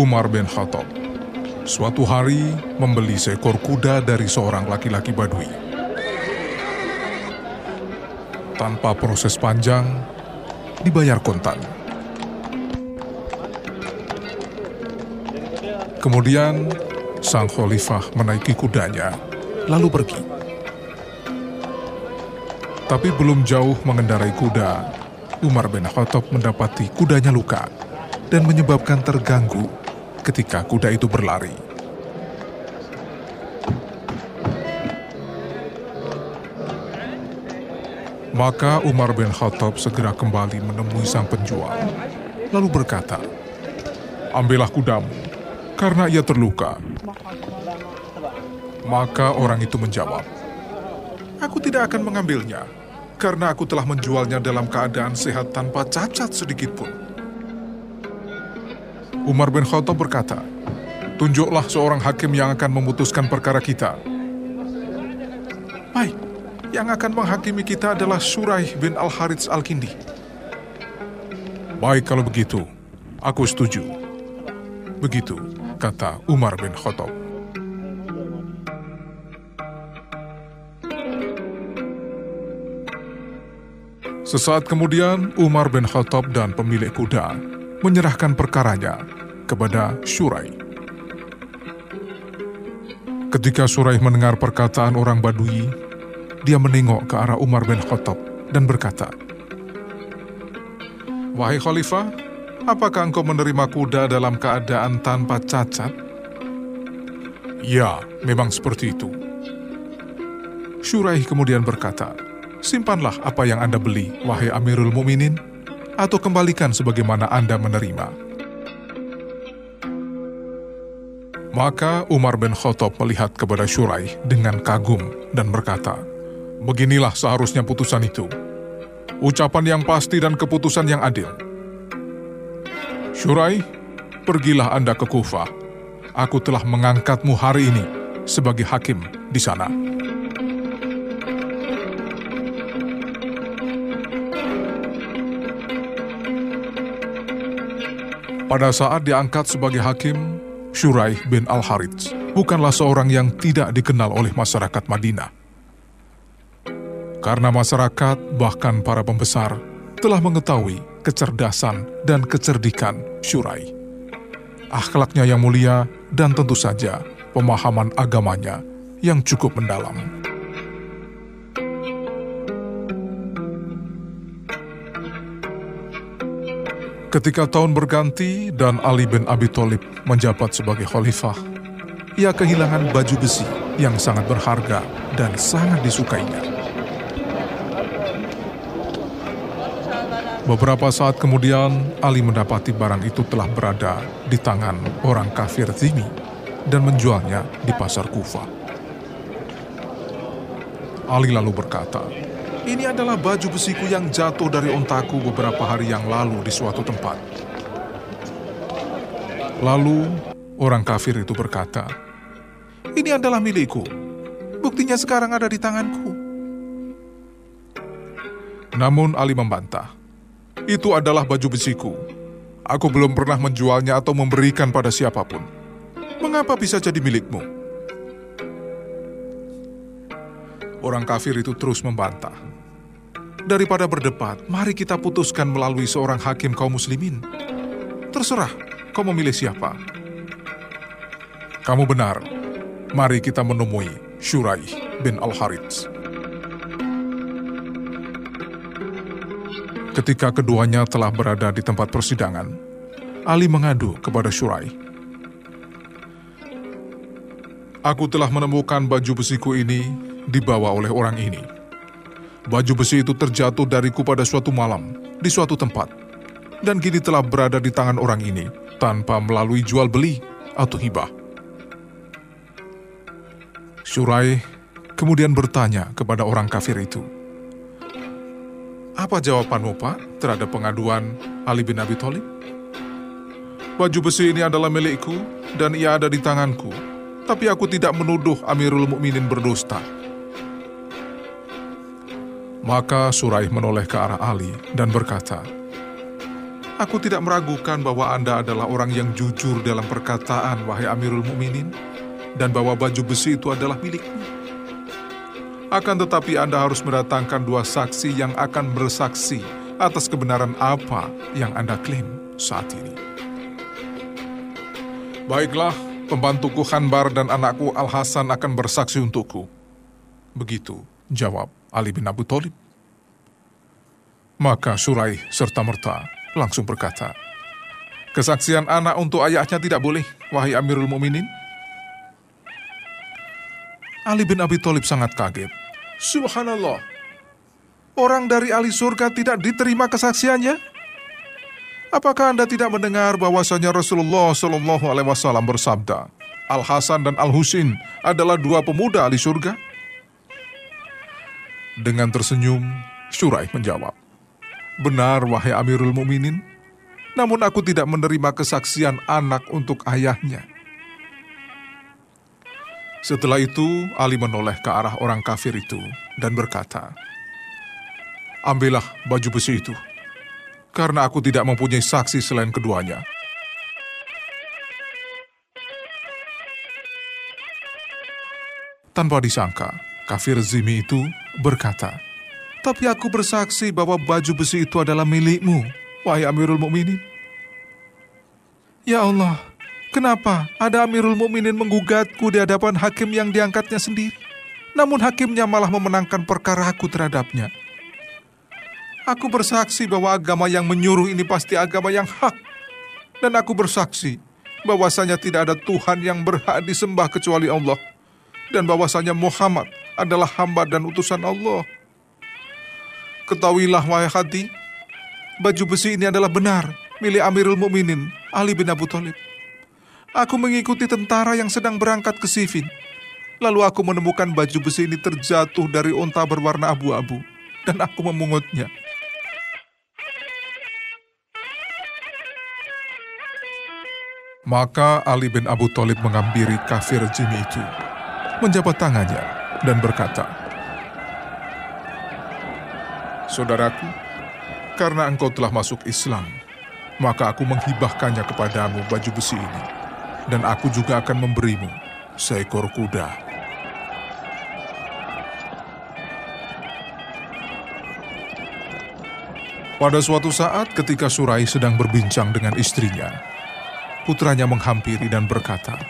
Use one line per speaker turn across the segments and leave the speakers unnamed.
Umar bin Khattab suatu hari membeli seekor kuda dari seorang laki-laki Badui. Tanpa proses panjang, dibayar kontan. Kemudian, sang khalifah menaiki kudanya, lalu pergi. Tapi belum jauh mengendarai kuda, Umar bin Khattab mendapati kudanya luka dan menyebabkan terganggu ketika kuda itu berlari. Maka Umar bin Khattab segera kembali menemui sang penjual, lalu berkata, Ambillah kudamu, karena ia terluka. Maka orang itu menjawab, Aku tidak akan mengambilnya, karena aku telah menjualnya dalam keadaan sehat tanpa cacat sedikit pun. Umar bin Khattab berkata, Tunjuklah seorang hakim yang akan memutuskan perkara kita. Baik, yang akan menghakimi kita adalah Suraih bin Al-Harits Al-Kindi. Baik kalau begitu, aku setuju. Begitu, kata Umar bin Khattab. Sesaat kemudian, Umar bin Khattab dan pemilik kuda menyerahkan perkaranya kepada Surai. Ketika Surai mendengar perkataan orang Badui, dia menengok ke arah Umar bin Khattab dan berkata, Wahai Khalifah, apakah engkau menerima kuda dalam keadaan tanpa cacat? Ya, memang seperti itu. Syuraih kemudian berkata, Simpanlah apa yang Anda beli, wahai Amirul Muminin, atau kembalikan sebagaimana Anda menerima. Maka Umar bin Khattab melihat kepada Syurai dengan kagum dan berkata, Beginilah seharusnya putusan itu. Ucapan yang pasti dan keputusan yang adil. Syurai, pergilah Anda ke Kufah. Aku telah mengangkatmu hari ini sebagai hakim di sana. Pada saat diangkat sebagai hakim, Syuraih bin Al-Harits bukanlah seorang yang tidak dikenal oleh masyarakat Madinah. Karena masyarakat, bahkan para pembesar, telah mengetahui kecerdasan dan kecerdikan Syuraih. Akhlaknya yang mulia dan tentu saja pemahaman agamanya yang cukup mendalam. Ketika tahun berganti dan Ali bin Abi Thalib menjabat sebagai khalifah, ia kehilangan baju besi yang sangat berharga dan sangat disukainya. Beberapa saat kemudian, Ali mendapati barang itu telah berada di tangan orang kafir Zimi dan menjualnya di pasar Kufah. Ali lalu berkata, ini adalah baju besiku yang jatuh dari ontaku beberapa hari yang lalu di suatu tempat. Lalu, orang kafir itu berkata, Ini adalah milikku. Buktinya sekarang ada di tanganku. Namun Ali membantah, Itu adalah baju besiku. Aku belum pernah menjualnya atau memberikan pada siapa pun. Mengapa bisa jadi milikmu? Orang kafir itu terus membantah. Daripada berdebat, mari kita putuskan melalui seorang hakim kaum muslimin. Terserah, kau memilih siapa. Kamu benar. Mari kita menemui Syurai bin Al-Harits. Ketika keduanya telah berada di tempat persidangan, Ali mengadu kepada Syurai. Aku telah menemukan baju besiku ini dibawa oleh orang ini Baju besi itu terjatuh dariku pada suatu malam di suatu tempat, dan kini telah berada di tangan orang ini tanpa melalui jual beli atau hibah. Surai kemudian bertanya kepada orang kafir itu, Apa jawabanmu pak terhadap pengaduan Ali bin Abi Thalib? Baju besi ini adalah milikku dan ia ada di tanganku, tapi aku tidak menuduh Amirul Mukminin berdusta maka Suraih menoleh ke arah Ali dan berkata, Aku tidak meragukan bahwa Anda adalah orang yang jujur dalam perkataan, wahai Amirul Mukminin, dan bahwa baju besi itu adalah milikmu. Akan tetapi Anda harus mendatangkan dua saksi yang akan bersaksi atas kebenaran apa yang Anda klaim saat ini. Baiklah, pembantuku Khanbar dan anakku Al-Hasan akan bersaksi untukku. Begitu jawab Ali bin Abu Thalib. Maka Surai serta merta langsung berkata, Kesaksian anak untuk ayahnya tidak boleh, wahai Amirul Mukminin. Ali bin Abi Thalib sangat kaget. Subhanallah, orang dari ahli surga tidak diterima kesaksiannya? Apakah Anda tidak mendengar bahwasanya Rasulullah Shallallahu Alaihi Wasallam bersabda, Al Hasan dan Al Husin adalah dua pemuda ahli surga? Dengan tersenyum, Syurai menjawab, Benar, wahai Amirul Muminin. Namun aku tidak menerima kesaksian anak untuk ayahnya. Setelah itu, Ali menoleh ke arah orang kafir itu dan berkata, Ambillah baju besi itu, karena aku tidak mempunyai saksi selain keduanya. Tanpa disangka, kafir Zimi itu berkata, tapi aku bersaksi bahwa baju besi itu adalah milikmu, wahai Amirul Mukminin. Ya Allah, kenapa ada Amirul Mukminin menggugatku di hadapan hakim yang diangkatnya sendiri? Namun hakimnya malah memenangkan perkara aku terhadapnya. Aku bersaksi bahwa agama yang menyuruh ini pasti agama yang hak. Dan aku bersaksi bahwasanya tidak ada Tuhan yang berhak disembah kecuali Allah. Dan bahwasanya Muhammad adalah hamba dan utusan Allah. Ketahuilah wahai hati, baju besi ini adalah benar milik Amirul Mukminin Ali bin Abu Thalib. Aku mengikuti tentara yang sedang berangkat ke Sifin. Lalu aku menemukan baju besi ini terjatuh dari unta berwarna abu-abu dan aku memungutnya. Maka Ali bin Abu Thalib mengampiri kafir jin itu, menjabat tangannya dan berkata, Saudaraku, karena engkau telah masuk Islam, maka aku menghibahkannya kepadamu baju besi ini, dan aku juga akan memberimu seekor kuda. Pada suatu saat ketika Surai sedang berbincang dengan istrinya, putranya menghampiri dan berkata,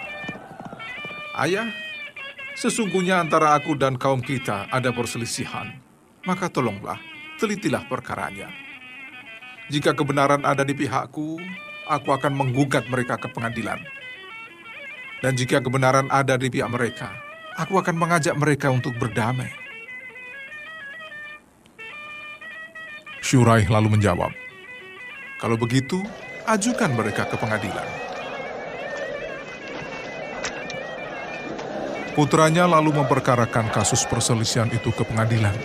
Ayah, sesungguhnya antara aku dan kaum kita ada perselisihan, maka tolonglah telitilah perkaranya. Jika kebenaran ada di pihakku, aku akan menggugat mereka ke pengadilan. Dan jika kebenaran ada di pihak mereka, aku akan mengajak mereka untuk berdamai. Syurai lalu menjawab, Kalau begitu, ajukan mereka ke pengadilan. Putranya lalu memperkarakan kasus perselisihan itu ke pengadilan.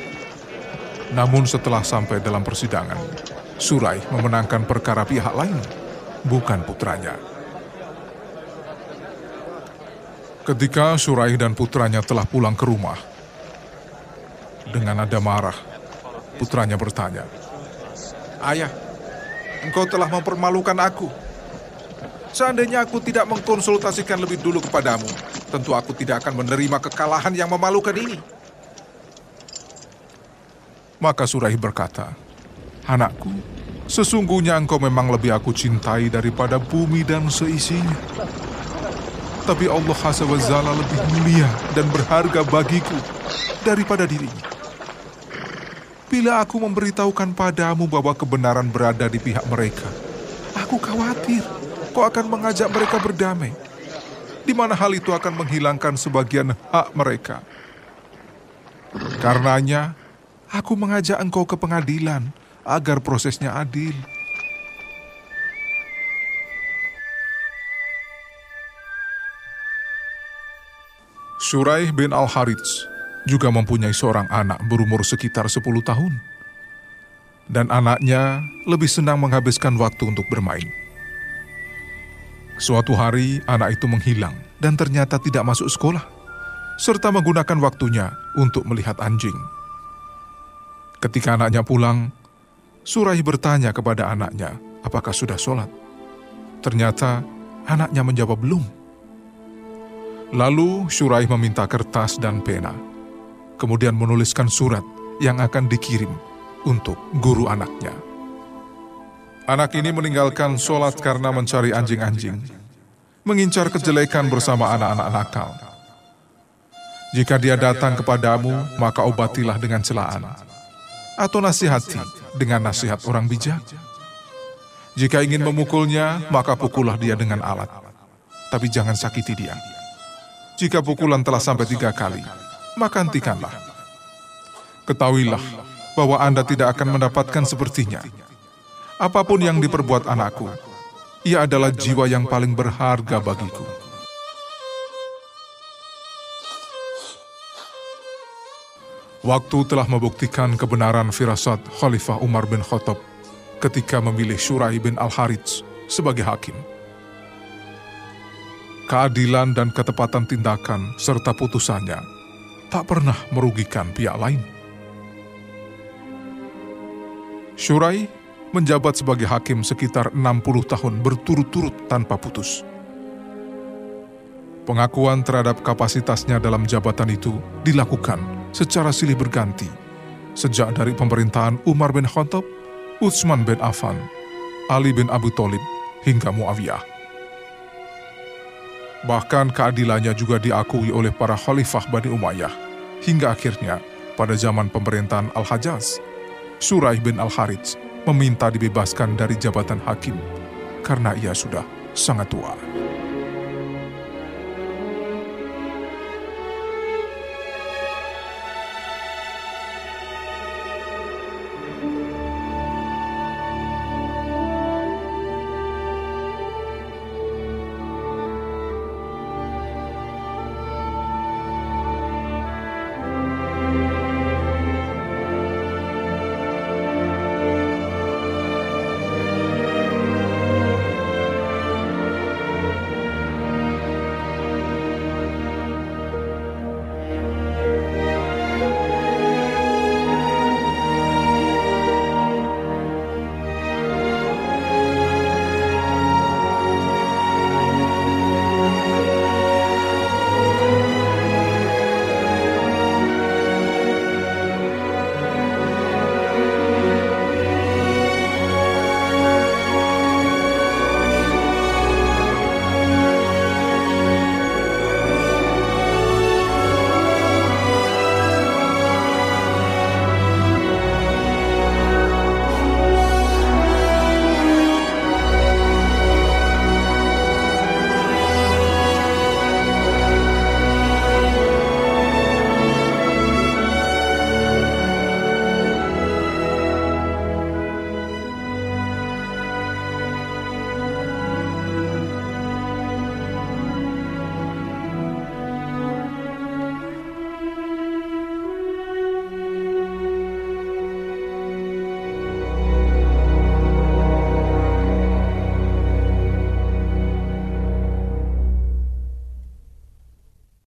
Namun setelah sampai dalam persidangan, Surai memenangkan perkara pihak lain, bukan putranya. Ketika Surai dan putranya telah pulang ke rumah, dengan nada marah, putranya bertanya, Ayah, engkau telah mempermalukan aku. Seandainya aku tidak mengkonsultasikan lebih dulu kepadamu, tentu aku tidak akan menerima kekalahan yang memalukan ini. Maka Surahi berkata, Anakku, sesungguhnya engkau memang lebih aku cintai daripada bumi dan seisinya. Tapi Allah Azza wa lebih mulia dan berharga bagiku daripada dirinya. Bila aku memberitahukan padamu bahwa kebenaran berada di pihak mereka, aku khawatir kau akan mengajak mereka berdamai, di mana hal itu akan menghilangkan sebagian hak mereka. Karenanya, Aku mengajak engkau ke pengadilan agar prosesnya adil. Suraih bin Al-Harits juga mempunyai seorang anak berumur sekitar 10 tahun. Dan anaknya lebih senang menghabiskan waktu untuk bermain. Suatu hari anak itu menghilang dan ternyata tidak masuk sekolah, serta menggunakan waktunya untuk melihat anjing. Ketika anaknya pulang, Surahi bertanya kepada anaknya apakah sudah sholat? Ternyata anaknya menjawab belum. Lalu Syurai meminta kertas dan pena, kemudian menuliskan surat yang akan dikirim untuk guru anaknya. Anak ini meninggalkan sholat karena mencari anjing-anjing, mengincar kejelekan bersama anak-anak nakal. Jika dia datang kepadamu, maka obatilah dengan celaan, atau nasihati dengan nasihat orang bijak. Jika ingin memukulnya, maka pukullah dia dengan alat, tapi jangan sakiti dia. Jika pukulan telah sampai tiga kali, maka hentikanlah. Ketahuilah bahwa Anda tidak akan mendapatkan sepertinya. Apa pun yang diperbuat anakku, ia adalah jiwa yang paling berharga bagiku. Waktu telah membuktikan kebenaran firasat Khalifah Umar bin Khattab ketika memilih Syurai bin Al-Harits sebagai hakim keadilan dan ketepatan tindakan serta putusannya tak pernah merugikan pihak lain. Syurai menjabat sebagai hakim sekitar 60 tahun berturut-turut tanpa putus. Pengakuan terhadap kapasitasnya dalam jabatan itu dilakukan secara silih berganti sejak dari pemerintahan Umar bin Khattab, Utsman bin Affan, Ali bin Abu Thalib, hingga Muawiyah. Bahkan keadilannya juga diakui oleh para khalifah Bani Umayyah. Hingga akhirnya, pada zaman pemerintahan Al-Hajjaz, Surai bin Al-Harits meminta dibebaskan dari jabatan hakim karena ia sudah sangat tua.